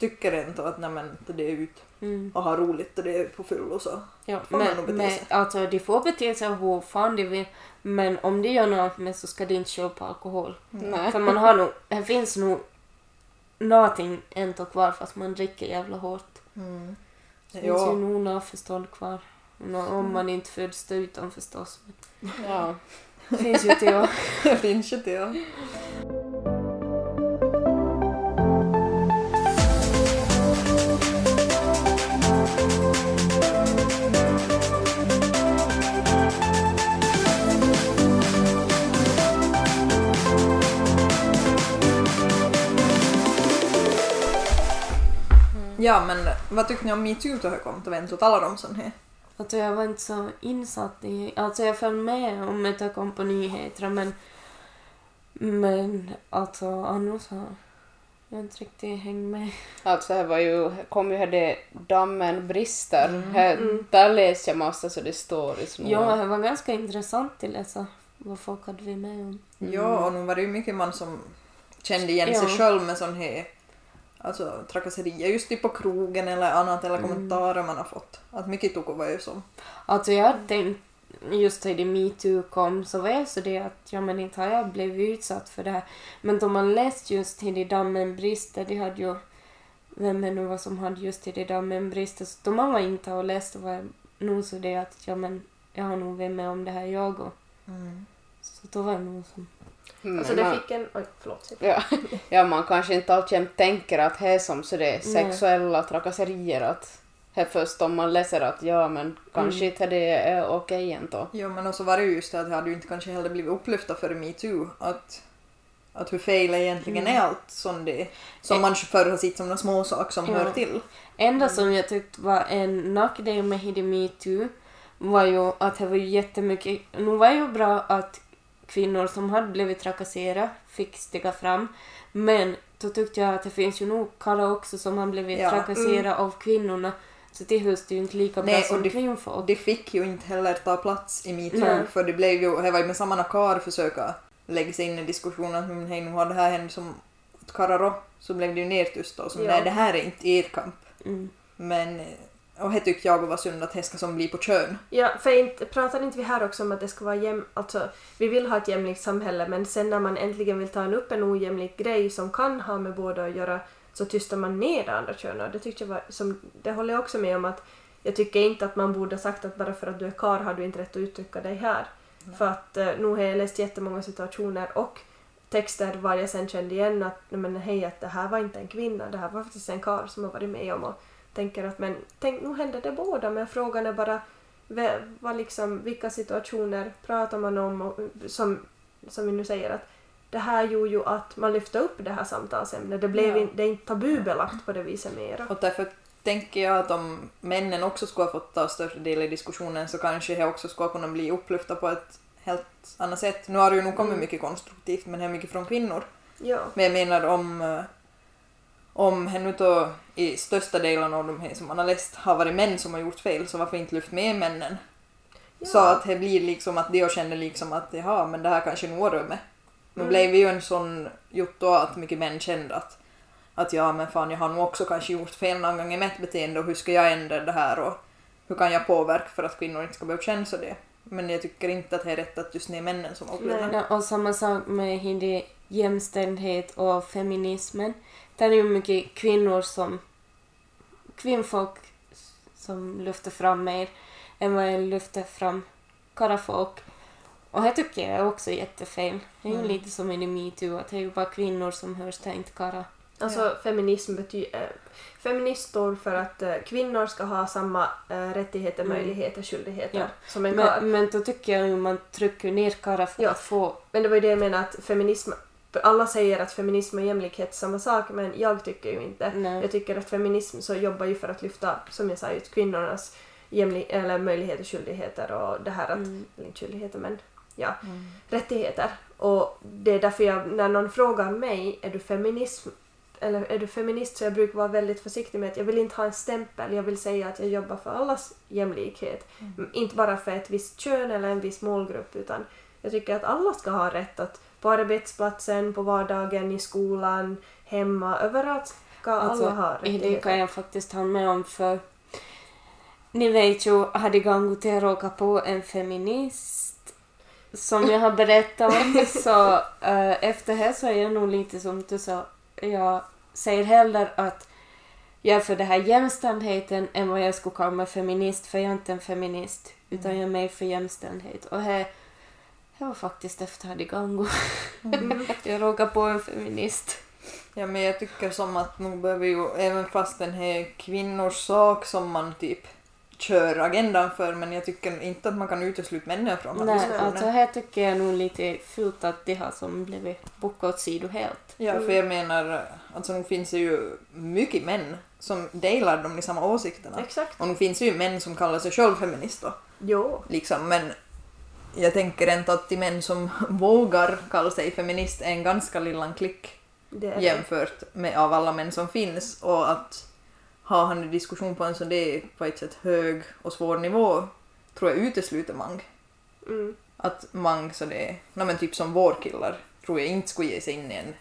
tycker inte att nej men det är ut Mm. och ha roligt och det är på full och så. Ja, Får man nog men, bete men sig. alltså de får bete sig hur fan de vill. Men om de gör något med så ska de inte köpa alkohol. Nej. För man har nog, det finns nog någonting ändå kvar fast man dricker jävla hårt. Mm. Det finns ju Ja, nog något förstånd kvar. Om man inte föds utan förstås. Ja. Men det finns ju till <laughs> det finns ju det. Ja. Men vad tyckte ni om metoo då det kom? Det var inte talar om sån här. Alltså jag var inte så insatt i... Alltså jag följde med om att jag kom på nyheterna men... Men alltså annars så... Jag har inte riktigt hängt med. Alltså det var ju, kom ju här det dammen brister. Mm. Här, Mm. Där läste jag massa så det står i små. Ja, det var ganska intressant att läsa vad folk hade varit med om. Ja, och nu var det ju mycket man som kände igen sig Ja. själv med sån här alltså, trakasserier just typ på krogen eller annat eller Mm. kommentarer man har fått. Att mycket tog var ju som. Alltså jag hade tänkt, just när det metoo kom så var jag så det att ja men inte har jag blivit utsatt för det här. Men då man läst just till det dammen brister, det hade ju, vem är nu vad som hade just till det dammen brister, så då man var inte och läste var jag nog så det att ja men jag har nog varit med om det här jag och så då var jag nog som, Mm, Alltså det man, fick en... Oj, förlåt. Ja, ja, man kanske inte alltid tänker att det är som så det är Nej. sexuella trakasserier att det är först om man läser att ja men kanske Mm. inte det är okej ändå. Ja men också var det ju just det att det hade ju inte kanske heller blivit upplyfta för metoo att, att hur fel egentligen Mm. är allt som det som man förr har sett som en småsak som Ja. hör till. Enda som jag tyckte var en nackdel med Hidi metoo var ju att det var ju jättemycket... Nu var ju bra att kvinnor som hade blivit trakasserade fick stiga fram. Men då tyckte jag att det finns ju nog karlar också som har blivit Ja. trakasserade av kvinnorna. Så det det ju inte lika bra Nej, som kvinnfolk. Det fick ju inte heller ta plats i metoo för det blev ju, det var ju med samma nakar försöka lägga sig in i diskussionen att men hej nu har det här hänt som åt Kararo så blev det ju nertyst och som Ja. nej det här är inte er kamp. Mm. Men och det tyckte jag var synd att det ska som bli på kön. Ja, för inte, pratar inte vi här också om att det ska vara jäm... Alltså, vi vill ha ett jämlikt samhälle men sen när man äntligen vill ta en upp en ojämlik grej som kan ha med båda att göra så tystar man ner det andra könet. Det tyckte jag var... Som, det håller jag också med om att jag tycker inte att man borde ha sagt att bara för att du är karl har du inte rätt att uttrycka dig här. För att eh, nu har jag läst jättemånga situationer och texter var jag sen kände igen att men hej att det här var inte en kvinna, det här var faktiskt en karl som har varit med om och tänker att men tänk, nu händer det båda men frågan är bara vad liksom, vilka situationer pratar man om och, som, som vi nu säger att det här gjorde ju att man lyfte upp det här samtalsämnet. Det, blev Ja. in, det är inte tabubelagt på det viset mera. Och därför tänker jag att om männen också skulle ha fått ta större del i diskussionen så kanske det också skulle kunna bli upplyfta på ett helt annat sätt. Nu har det ju nog kommit Mm. mycket konstruktivt men det är mycket från kvinnor. Ja. Men jag menar om, eh, om nu då i största delen av de här som man har läst har varit män som har gjort fel så varför inte lyft med männen? Ja. Så att det blir liksom att de känner liksom att jaha men det här kanske rör mig. Nu Mm. blev ju en sån gjort då att mycket män kände att att ja men fan jag har nog också kanske gjort fel någon gång i mitt beteende och hur ska jag ändra det här och hur kan jag påverka för att kvinnor inte ska behöva känna så det. Men jag tycker inte att det är rätt att just det är männen som upplever det. Och samma sak med hindi jämställdhet och feminismen. Det är ju mycket kvinnor som kvinnfolk som lyfter fram mer än vad jag lyfter fram karlafolk. Och det tycker jag är också jättefel. Det är ju Mm. lite som i metoo, att det är ju bara kvinnor som hörs, det är inte karlar. Alltså feminism betyder... Äh, feminist står för att eh, kvinnor ska ha samma äh, rättigheter, Mm. möjligheter, skyldigheter Ja. som en karl. Men, men då tycker jag ju man trycker ner karlar för Ja. att få... Men det var ju det jag menade att feminism... Alla säger att feminism och jämlikhet är samma sak men jag tycker ju inte. Nej. Jag tycker att feminism så jobbar ju för att lyfta, som jag sa, just kvinnornas jämli- eller möjligheter, skyldigheter och det här att, Mm. eller inte skyldigheter men ja, rättigheter. Och det är därför jag, när någon frågar mig, är du feminism eller är du feminist så jag brukar vara väldigt försiktig med att jag vill inte ha en stämpel, jag vill säga att jag jobbar för allas jämlikhet. M- Inte bara för ett visst kön eller en viss målgrupp utan jag tycker att alla ska ha rätt att på arbetsplatsen, på vardagen, i skolan, hemma, överallt ska Alltså, alla ha Det kan rättigheter. jag faktiskt ha med om för ni vet ju, hade gång till att råka på en feminist som jag har berättat om <laughs> så eh, efter det så är jag nog lite som du sa, jag säger hellre att jag är för det här jämställdheten än vad jag skulle kalla mig feminist för jag är inte en feminist utan jag är mer för jämställdhet och här det var faktiskt efter hade gång <laughs> jag råkade på en feminist. Ja men jag tycker som att nog behöver ju, även fast den här kvinnors sak som man typ kör agendan för, men jag tycker inte att man kan utesluta männen från den Nej, alltså här tycker jag nog lite fult att det har som blivit bockat åt sido helt. Ja, för jag menar, alltså nu finns det ju mycket män som delar de samma åsikterna. Exakt. Och nu finns det ju män som kallar sig själv feminister, Jo. liksom, men jag tänker inte att de män som vågar kalla sig feminist är en ganska liten klick. Det är det. jämfört med av alla män som finns och att ha han en diskussion på en sån där på ett sätt hög och svår nivå tror jag utesluter Mang. Mm. Att Mang så det är, no, men typ som vår killar tror jag inte skulle ge sig in i en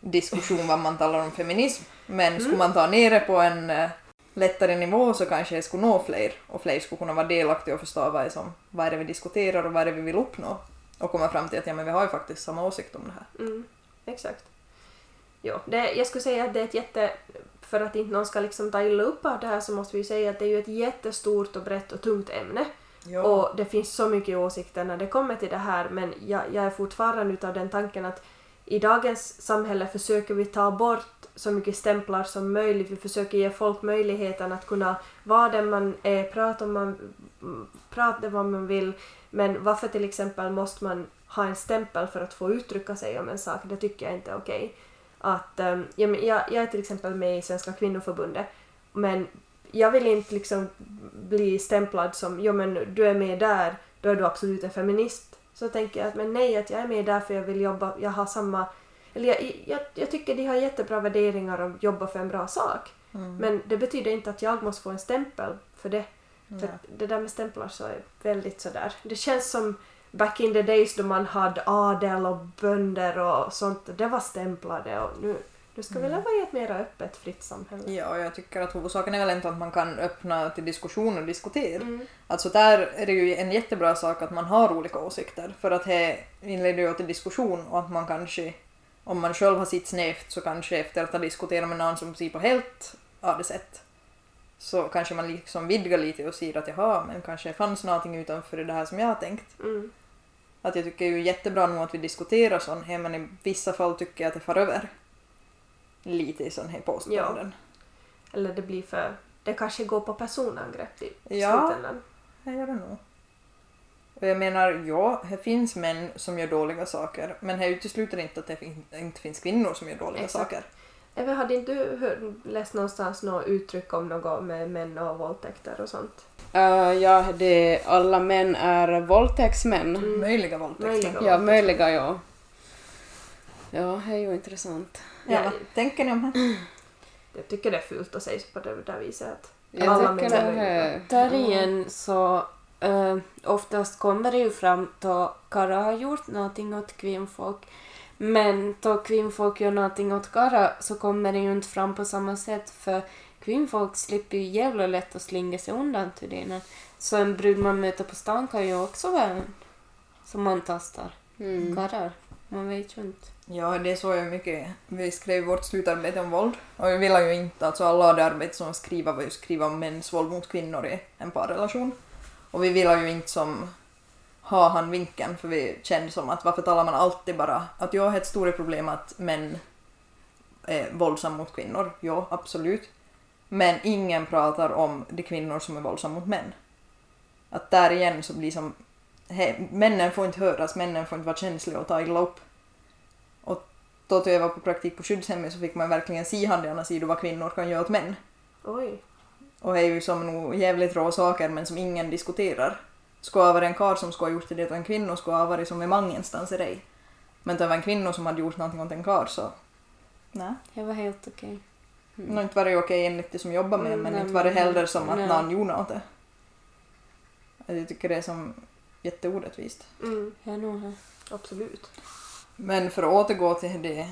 diskussion vad man talar om feminism men skulle man ta ner det på en eh, lättare nivå så kanske det skulle nå fler och fler skulle kunna vara delaktiga och förstå vad, är som, vad är det vi diskuterar och vad är det vi vill uppnå och komma fram till att ja, men vi har ju faktiskt samma åsikt om det här. Mm, exakt. Jo, det, jag skulle säga att det är ett jätte... För att inte någon ska liksom ta illa upp av det här så måste vi ju säga att det är ju ett jättestort och brett och tungt ämne. Och det finns så mycket åsikter när det kommer till det här men jag, jag är fortfarande utav den tanken att i dagens samhälle försöker vi ta bort så mycket stämplar som möjligt. Vi försöker ge folk möjligheten att kunna vara den man är, prata om man, prata vad man vill. Men varför till exempel måste man ha en stämpel för att få uttrycka sig om en sak? Det tycker jag inte är okej. Att, um, jag, jag är till exempel med i Svenska kvinnoförbundet men jag vill inte liksom bli stämplad som jo men du är med där, då är du absolut en feminist. Så tänker jag att men nej, att jag är med där för jag vill jobba, jag har samma... Eller jag, jag, jag tycker de har jättebra värderingar och jobbar för en bra sak. Mm. Men det betyder inte att jag måste få en stämpel för det. För Nej. att det där med stämplar så är väldigt sådär. Det känns som back in the days då man hade adel och bönder och sånt. Det var stämplade och nu, nu ska vi leva i ett mer öppet, fritt samhälle. Ja, och jag tycker att huvudsaken är väl inte att man kan öppna till diskussion och diskutera. Mm. Alltså där är det ju en jättebra sak att man har olika åsikter för att det inleder ju till diskussion och att man kanske, om man själv har sitt snävt så kanske efter att ha diskuterat med någon som ser på helt av det sätt så kanske man liksom vidgar lite och säger att jaha, men kanske fanns någonting utanför det här som jag har tänkt. Mm. Att jag tycker ju jättebra nog att vi diskuterar sånt här men i vissa fall tycker jag att det far över lite i sån här påståenden. Eller det blir för... Det kanske går på personangrepp i Ja. slutändan. Det gör det nog. Och jag menar, ja, det finns män som gör dåliga saker, men det utesluter inte att det inte finns kvinnor som gör dåliga Exakt. saker. Eva, hade inte du läst någonstans något uttryck om något med män och våldtäkter och sånt? Uh, ja, det, alla män är våldtäktsmän. Mm. Möjliga våldtäkter. Möjliga. Ja, möjliga ja. Ja, det är ju intressant. Ja, vad tänker ni om det? <clears throat> Jag tycker det är fult att säga på det där viset. Att Jag Alla tycker män är det är... Där igen så eh, oftast kommer det ju fram då karlar har gjort någonting åt kvinnfolk. Men då kvinnfolk gör någonting åt karlar så kommer det ju inte fram på samma sätt för kvinnfolk slipper ju jävla lätt att slinga sig undan till det. Så en brud man möter på stan kan ju också vara en som antastar Mm. karlar. Man vet ju inte. Ja, det såg jag mycket. Vi skrev vårt slutarbete om våld och vi ville ju inte, alltså alla det arbete som skriva var ju skriva om mäns våld mot kvinnor i en parrelation. Och vi ville ju inte som ha han vinkeln för vi kände som att varför talar man alltid bara att jag har ett stort problem att män är våldsamma mot kvinnor. Ja, absolut. Men ingen pratar om de kvinnor som är våldsamma mot män. Att där igen så blir som he, männen får inte höras, männen får inte vara känsliga och ta illa upp. Och då då jag var på praktik på skyddshemmet så fick man verkligen se handlarna sidor vad kvinnor kan göra åt män. Oj. Och det är ju som nog jävligt rå saker men som ingen diskuterar. Skulle ha varit en karl som skulle ha gjort det åt en kvinna skulle ha varit som i mangenstans i dig. Men det var en kvinna som hade gjort någonting åt en karl så... Nej. Det var helt okej. Mm. Nog inte var det okej enligt det som jobbar med Mm, men nej, inte var det heller som att nej. någon gjorde något åt det. Jag tycker det är som jätteorättvist. Mm, Ja, nog här. absolut. Men för att återgå till det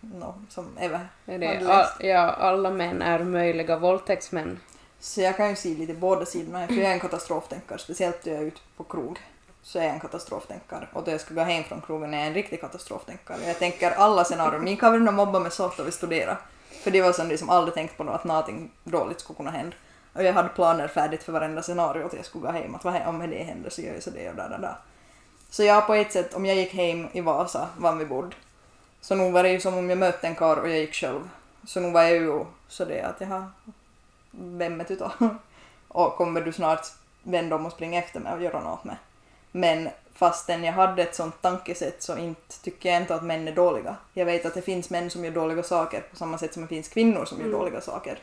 no, som Eva hade läst. all, ja, alla män är möjliga våldtäktsmän. Så jag kan ju se lite båda sidorna, för jag är en katastroftänkare, speciellt när jag är ute på krog. Så är jag en katastroftänkare. Och då jag ska gå hem från krogen är jag en riktig katastroftänkare. Jag tänker alla scenarier. Min kaverna mobbar mig så ofta vi studerar. För det var som liksom aldrig tänkt på att någonting dåligt skulle kunna hända. Och jag hade planer färdigt för varenda scenario att jag skulle gå hem. Att vad om det händer så gör jag så det och där, där, där. Så jag på ett sätt, om jag gick hem i Vasa, var vi bodde, så nog var det ju som om jag mötte en karl och jag gick själv. Så nog var jag ju så det att jag vem är du då? <laughs> Och kommer du snart vända om och springa efter mig och göra något med? Men fastän jag hade ett sånt tankesätt så inte, tycker jag inte att män är dåliga. Jag vet att det finns män som gör dåliga saker på samma sätt som det finns kvinnor som gör Mm. dåliga saker.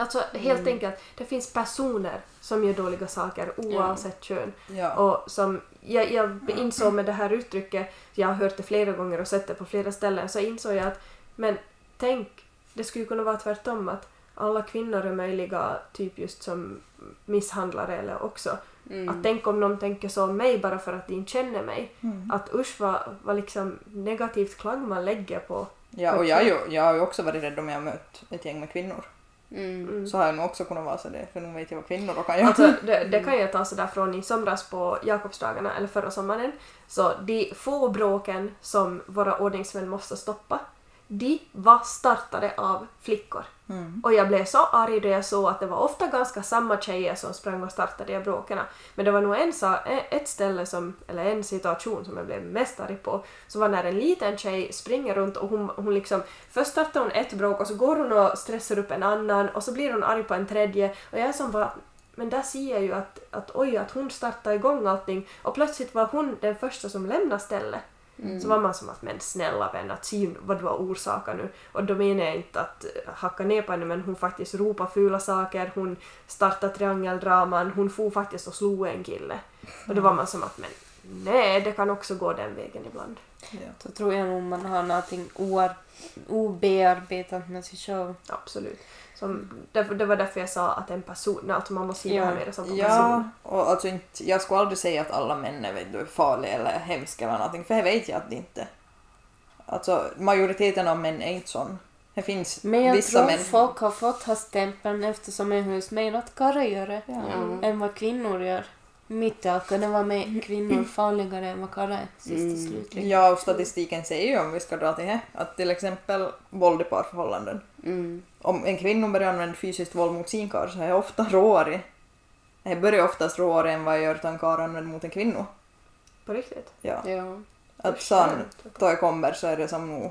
Alltså helt enkelt, det finns personer som gör dåliga saker oavsett kön. Ja. Och som jag, jag insåg med det här uttrycket, jag har hört det flera gånger och sett det på flera ställen, så insåg jag att men tänk, det skulle kunna vara tvärtom att alla kvinnor är möjliga typ just som misshandlare eller också. Mm. Att tänk om någon tänker så om mig bara för att de inte känner mig. Mm. Att usch vad, vad liksom negativt klang man lägger på. Ja, och jag, jag har ju också varit rädd om jag har mött ett gäng med kvinnor. Mm. Mm. Så har jag nog också kunnat vara så det, för nu vet jag vad kvinnor då kan göra. Alltså, det, det kan jag ta sådär från i somras på Jakobsdagarna, eller förra sommaren. Så de få bråken som våra ordningsmän måste stoppa, de var startade av flickor. Mm. Och jag blev så arg då jag såg att det var ofta ganska samma tjejer som sprang och startade de bråken. Men det var nog en, e, ett ställe, som, eller en situation som jag blev mest arg på, så var när en liten tjej springer runt och hon, hon liksom, först startar hon ett bråk och så går hon och stressar upp en annan och så blir hon arg på en tredje och jag är som bara men där ser jag ju att, att oj, att hon startar igång allting och plötsligt var hon den första som lämnade stället. Mm. Så var man som att men snälla vän, att se vad du har orsakat nu. Och då menar jag inte att eh, hacka ner på henne men hon faktiskt ropar fula saker, hon startade triangeldraman, hon for faktiskt och slog en kille. Och då var man som att men nej, det kan också gå den vägen ibland. Ja. Så tror jag nog man har någonting oar- obearbetat med sig själv. Absolut. Som, därför, det var därför jag sa att en person, alltså man måste se det här Ja. mer som en person. Ja, och alltså inte, jag skulle aldrig säga att alla män är vet du, farliga eller hemska eller någonting, för det vet jag att det inte Alltså majoriteten av män är inte sån. Det finns Men jag vissa tror män... folk har fått ha stämpeln eftersom hos mig att karlar gör det Ja. än vad kvinnor gör. Mitt kunde vara med kvinnor farligare än vad karlar är sist och Mm. Ja, och statistiken säger ju om vi ska dra till det, att till exempel våld i parförhållanden. Mm. Om en kvinna börjar använda fysiskt våld mot sin karl så är jag ofta råare. Jag börjar oftast råare än vad jag gör att en karl använder mot en kvinna. På riktigt. Ja. Ja. Att sen då jag kommer så är det som nog...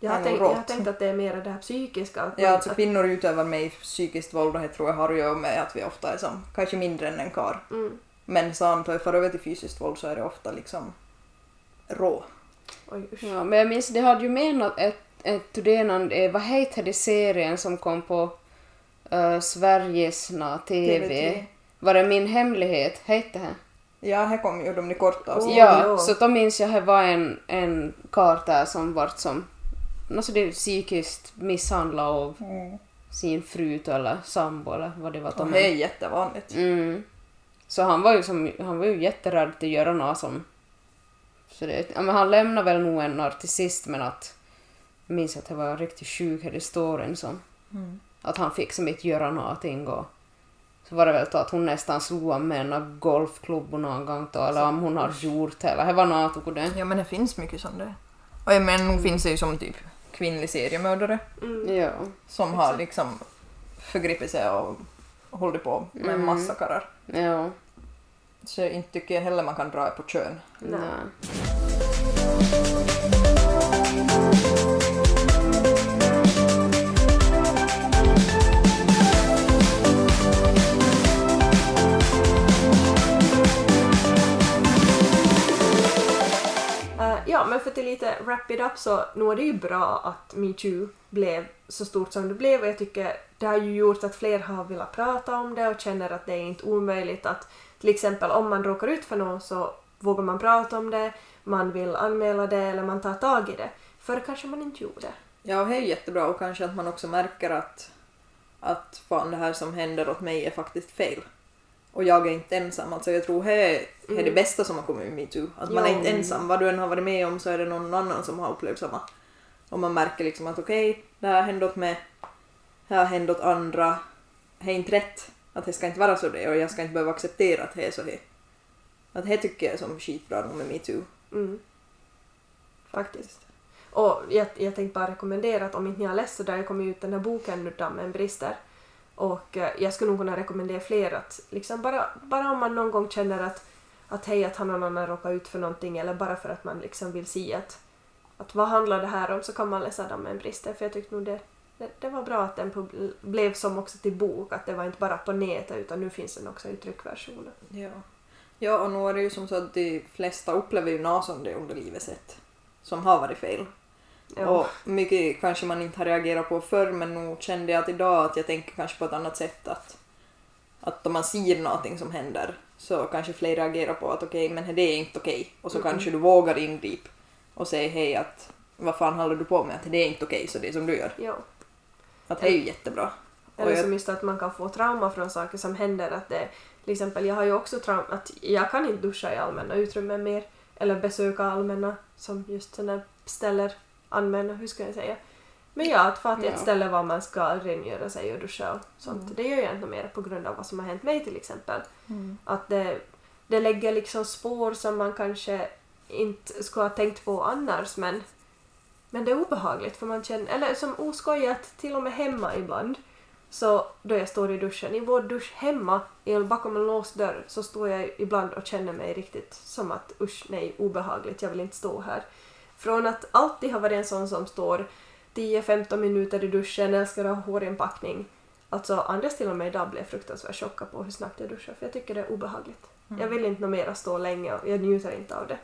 Jag har, tänkt, jag har tänkt att det är mer det här psykiska. Att Ja, alltså kvinnor utövar mig psykiskt våld och det tror jag har att göra med att vi ofta är som, kanske mindre än en karl. mm, Men sen då jag far över till fysiskt våld så är det ofta liksom rå. oj. Ja, men jag minns, det hade ju menat ett, ett tudenan, eh, vad heter det serien som kom på uh, Sveriges na, TV? TV3. Var det Min hemlighet? Hette det? Ja, här kommer ju de korta och så. Oh, ja, ja. så då minns jag att det var en, en karl där som vart som alltså det psykiskt misshandlad av Mm. sin fru eller sambo eller vad det var. Och de- det är jättevanligt. Mm. Så han var ju, som, han var ju jätterädd att göra något som... Så det, ja, men han lämnade väl nog en till sist men att... Jag minns att det var riktigt sjuk här i storyn som... Mm. Att han fick som inte göra någonting och... Så var det väl att hon nästan slog honom med en golfklubb någon gång då, eller om hon har gjort det eller det var något på det. Ja, men det finns mycket sånt där. Och jag menar, nog finns det ju som typ kvinnlig seriemördare Mm. Ja. som har liksom förgripit sig och hållit på med Mm. massa karlar. Ja. Så inte tycker jag heller man kan dra på kön. Nej. Men för att lite wrap it up så nu är det ju bra att metoo blev så stort som det blev och jag tycker det har ju gjort att fler har velat prata om det och känner att det är inte omöjligt att till exempel om man råkar ut för något så vågar man prata om det, man vill anmäla det eller man tar tag i det. Förr kanske man inte gjorde. Ja, och det är jättebra och kanske att man också märker att, att fan det här som händer åt mig är faktiskt fel. Och jag är inte ensam. Alltså jag tror det är, det är det bästa som har kommit med metoo. Att man är inte ensam. Vad du än har varit med om så är det någon annan som har upplevt samma. Och man märker liksom att okej, det här hände åt mig. Det här hände åt andra. Det är inte rätt. Att det ska inte vara så det och jag ska inte behöva acceptera att det är så här. Att det tycker jag är som skitbra med metoo. Mm. Faktiskt. Och jag, jag tänkte bara rekommendera att om inte ni har läst så där jag kommer ut den här boken nu Dammen brister. Och eh, jag skulle nog kunna rekommendera fler att liksom bara, bara om man någon gång känner att, att hej att han någon annan råkar ut för någonting eller bara för att man liksom vill se att, att vad handlar det här om så kan man läsa Dammen brister för jag tyckte nog det, det, det var bra att den blev som också till bok att det var inte bara på nätet utan nu finns den också i tryckversionen. Ja. Ja, och nu är det ju som så att de flesta upplever ju något som det under livet sett som har varit fel. Ja. Och mycket kanske man inte har reagerat på förr men nog kände jag att idag att jag tänker kanske på ett annat sätt att, att om man ser någonting som händer så kanske fler reagerar på att okej men det är inte okej och så Mm. kanske du vågar ingripa och säga hej att vad fan håller du på med att det är inte okej så det är som du gör. ja. Att det är ju jättebra. Eller som just att man kan få trauma från saker som händer. Att det, till exempel, jag har ju också trauma att jag kan inte duscha i allmänna utrymmen mer. Eller besöka allmänna, som just sådana ställer använda, hur ska jag säga. Men ja, att fara till ett Ja. ställe var man ska rengöra sig och duscha och sånt. Mm. Det gör jag inte mer på grund av vad som har hänt mig till exempel. Mm. Att det, det lägger liksom spår som man kanske inte skulle ha tänkt på annars men, men det är obehagligt för man känner, eller som oskojat till och med hemma ibland så då jag står i duschen, i vår dusch hemma bakom en låst dörr så står jag ibland och känner mig riktigt som att usch nej obehagligt, jag vill inte stå här. Från att alltid ha varit en sån som står 10-15 minuter i duschen, älskar att ha hårinpackning. Alltså Anders till och med idag blev fruktansvärt chockad på hur snabbt jag duschar för jag tycker det är obehagligt. Mm. Jag vill inte nå mera stå länge och jag njuter inte av det.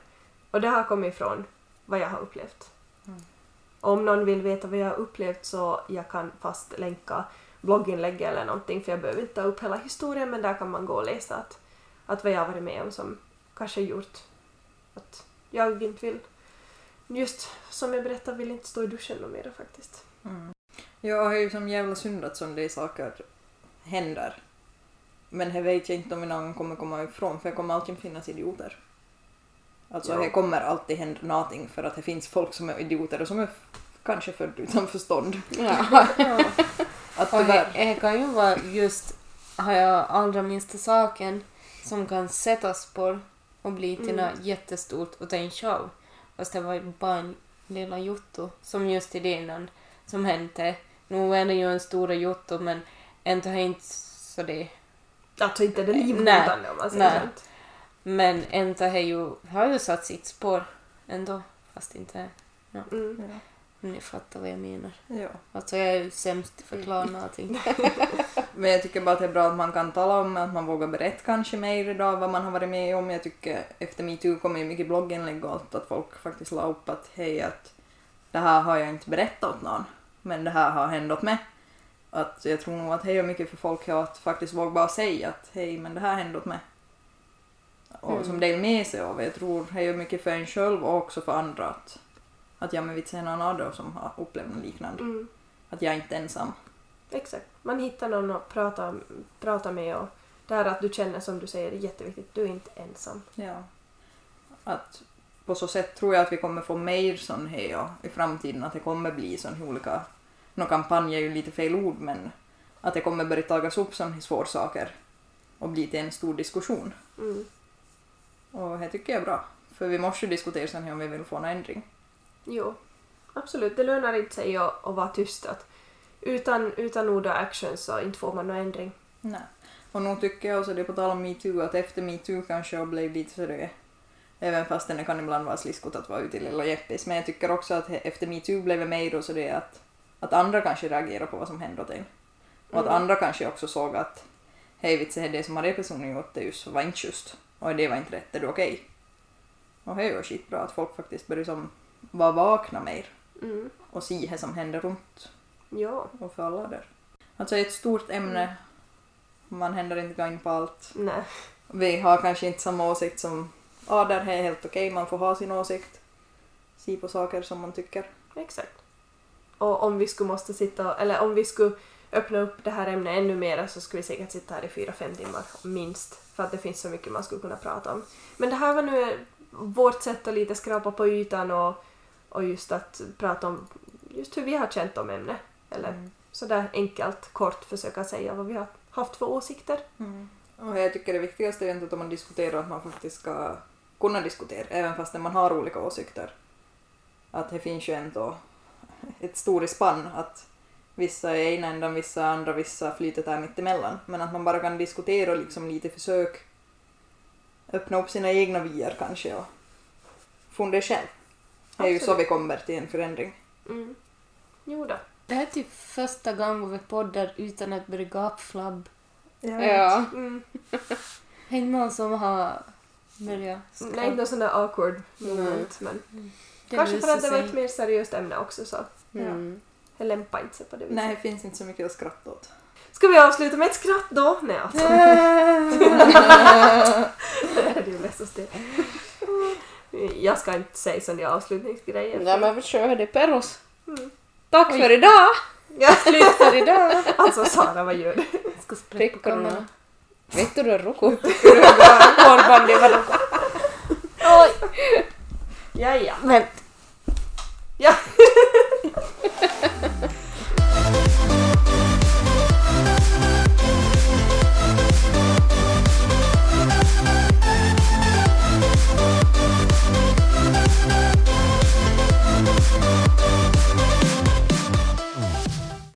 Och det har kommit ifrån vad jag har upplevt. Mm. Om någon vill veta vad jag har upplevt så jag kan fast länka blogginlägg eller någonting för jag behöver inte ta upp hela historien men där kan man gå och läsa att, att vad jag har varit med om som kanske gjort att jag inte vill just som jag berättade vill inte stå i duschen något mera faktiskt. Mm. Jag har ju som jävla synd att sådana saker händer. Men det vet jag inte om någon kommer komma ifrån för det kommer alltid finnas idioter. Alltså Ja. det kommer alltid hända någonting för att det finns folk som är idioter och som är kanske född utan förstånd. <laughs> Ja. Att Och tyvärr. det, det kan ju vara just, har jag allra minsta saken som kan sätta spår och bli till Mm. något jättestort och ta en show. Fast det var ju bara en lilla jotto som just i det innan som hände. Nu är det ju en stora jotto men inte inte så det. Alltså inte det livhotande om man säger Nej. sånt. Men inte har ju, har ju satt sitt spår ändå. Fast inte, Mm. Ja. ni fattar vad jag menar. Ja. Alltså jag är ju sämst att förklara någonting. <laughs> <laughs> Men jag tycker bara att det är bra att man kan tala om att man vågar berätta kanske mer idag vad man har varit med om. Jag tycker efter metoo kommer ju mycket blogginlägg och allt att folk faktiskt la upp att hej att det här har jag inte berättat åt någon men det här har hänt åt mig. Att jag tror nog att det gör mycket för folk att faktiskt våga bara säga att hej men det här hände åt mig. Och Mm. som del med sig av. Jag tror det gör mycket för en själv och också för andra att, att jag med vitsen någon annan som har upplevt något liknande. Mm. Att jag är inte ensam. Exakt. Man hittar någon att prata, prata med och det här att du känner som du säger är jätteviktigt. Du är inte ensam. Ja. Att på så sätt tror jag att vi kommer få mer sån här ja, i framtiden, att det kommer bli sån olika, nå kampanj är ju lite fel ord men att det kommer börja tagas upp sån här svåra saker och bli till en stor diskussion. Mm. Och det tycker jag är bra, för vi måste ju diskutera sen om vi vill få en ändring. Jo, absolut. Det lönar inte sig att, att vara tyst. Att utan, utan ord och action så inte får man någon ändring. Nej. Och nog tycker jag också det på tal om metoo att efter metoo kanske jag blev lite sådär Även fast det kan ibland vara sliskot att vara ute i lilla Jeppis. Men jag tycker också att efter metoo blev det mer och så det att, att andra kanske reagerar på vad som hände åt en. Och att Mm. andra kanske också såg att hej vitsen, det som har det personen gjort det just var inte just. Och det var inte rätt, är du okej? Och det är ju skitbra att folk faktiskt börjar som vara vakna mer Mm. och se det som händer runt Ja, och för alla där. Alltså ett stort ämne. Man händer inte gå in på allt. nej. Vi har kanske inte samma åsikt som ja, där är helt okej, man får ha sin åsikt. Se på saker som man tycker. Exakt. Och om vi skulle måste sitta, eller om vi skulle öppna upp det här ämnet ännu mer så skulle vi säkert sitta här i fyra, fem timmar minst. För att det finns så mycket man skulle kunna prata om. Men det här var nu vårt sätt att lite skrapa på ytan och, och just att prata om just hur vi har känt om ämnet. Eller Mm. sådär enkelt, kort försöka säga vad vi har haft för åsikter. Mm. Och jag tycker det viktigaste är egentligen att man diskuterar att man faktiskt ska kunna diskutera, även fast man har olika åsikter. Att det finns ju ändå ett stort spann att vissa är ena ändan, vissa andra, vissa flytet är mittemellan. Men att man bara kan diskutera och liksom lite försök öppna upp sina egna vyer kanske och fundera själv. Det är ju så Absolut. vi kommer till en förändring. Mm. Jo då. Det här är typ första gången vi poddar utan att börja gapflabb. Ja. Mm. Det är någon som har börjat Nej, inte någon sån där awkward moment, men Det Kanske för löser att det var sig. ett mer seriöst ämne också så Mm. det lämpar inte sig på det viset. Nej, det finns inte så mycket att skratta åt. Ska vi avsluta med ett skratt då? Nej alltså. <laughs> det är ju lättast det. Jag ska inte säga sådana avslutningsgrejer. Ja men vi kör det Perros. Mm. Tack Oj. för idag! Slut för idag! <laughs> Alltså Sara, vad gör du? Ska spräcka corona. Vet du då Roku? <laughs> Hårbandet var Roku. Oj! Ja, ja. Men... Ja. Thank <laughs>